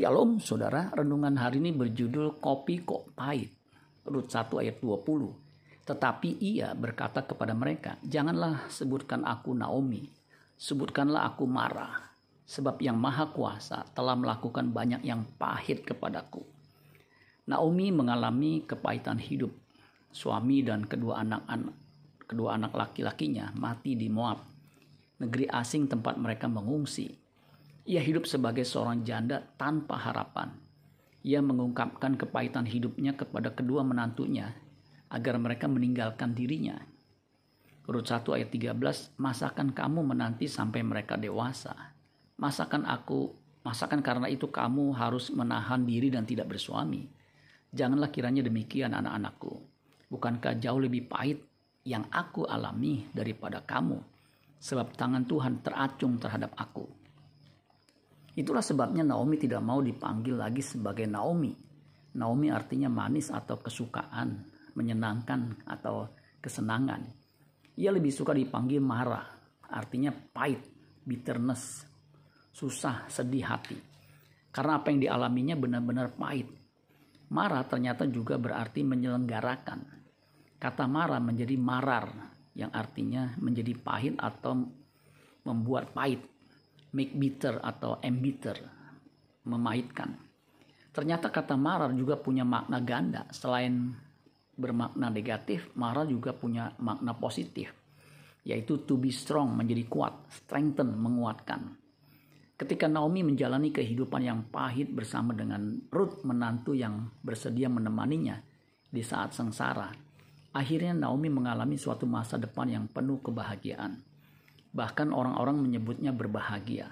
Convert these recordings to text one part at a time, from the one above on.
Shalom saudara, renungan hari ini berjudul Kopi Kok Pahit. Rut 1 ayat 20. Tetapi ia berkata kepada mereka, Janganlah sebutkan aku Naomi, sebutkanlah aku Mara, sebab yang maha kuasa telah melakukan banyak yang pahit kepadaku. Naomi mengalami kepahitan hidup. Suami dan kedua anak-anak kedua anak laki-lakinya mati di Moab, negeri asing tempat mereka mengungsi ia hidup sebagai seorang janda tanpa harapan. Ia mengungkapkan kepahitan hidupnya kepada kedua menantunya agar mereka meninggalkan dirinya. Urut 1 ayat 13, masakan kamu menanti sampai mereka dewasa. Masakan aku, masakan karena itu kamu harus menahan diri dan tidak bersuami. Janganlah kiranya demikian anak-anakku. Bukankah jauh lebih pahit yang aku alami daripada kamu? Sebab tangan Tuhan teracung terhadap aku Itulah sebabnya Naomi tidak mau dipanggil lagi sebagai Naomi. Naomi artinya manis atau kesukaan, menyenangkan atau kesenangan. Ia lebih suka dipanggil Mara, artinya pahit, bitterness, susah, sedih hati. Karena apa yang dialaminya benar-benar pahit. Mara ternyata juga berarti menyelenggarakan. Kata Mara menjadi marar, yang artinya menjadi pahit atau membuat pahit make bitter atau embiter, memahitkan. Ternyata kata marah juga punya makna ganda. Selain bermakna negatif, marah juga punya makna positif, yaitu to be strong, menjadi kuat, strengthen, menguatkan. Ketika Naomi menjalani kehidupan yang pahit bersama dengan Ruth menantu yang bersedia menemaninya di saat sengsara, akhirnya Naomi mengalami suatu masa depan yang penuh kebahagiaan. Bahkan orang-orang menyebutnya berbahagia.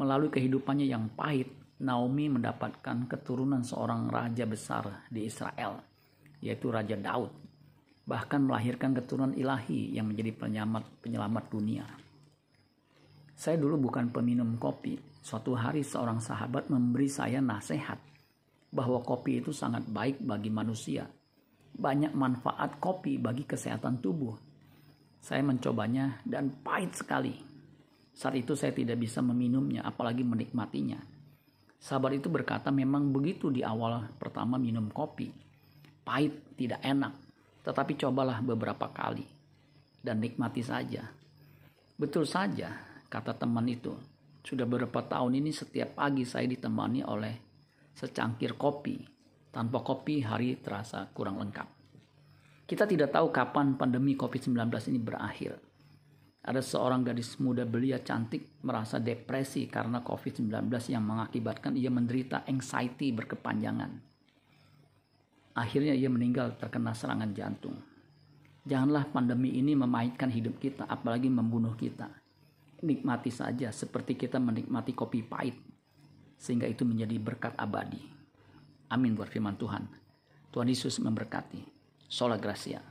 Melalui kehidupannya yang pahit, Naomi mendapatkan keturunan seorang raja besar di Israel, yaitu Raja Daud. Bahkan melahirkan keturunan ilahi yang menjadi penyelamat, penyelamat dunia. Saya dulu bukan peminum kopi. Suatu hari seorang sahabat memberi saya nasihat bahwa kopi itu sangat baik bagi manusia. Banyak manfaat kopi bagi kesehatan tubuh saya mencobanya dan pahit sekali. Saat itu saya tidak bisa meminumnya, apalagi menikmatinya. Sahabat itu berkata memang begitu di awal pertama minum kopi. Pahit, tidak enak. Tetapi cobalah beberapa kali. Dan nikmati saja. Betul saja, kata teman itu. Sudah beberapa tahun ini setiap pagi saya ditemani oleh secangkir kopi. Tanpa kopi hari terasa kurang lengkap. Kita tidak tahu kapan pandemi COVID-19 ini berakhir. Ada seorang gadis muda belia cantik merasa depresi karena COVID-19 yang mengakibatkan ia menderita anxiety berkepanjangan. Akhirnya ia meninggal terkena serangan jantung. Janganlah pandemi ini memahitkan hidup kita, apalagi membunuh kita. Nikmati saja seperti kita menikmati kopi pahit, sehingga itu menjadi berkat abadi. Amin buat firman Tuhan. Tuhan Yesus memberkati. Sola Gracia.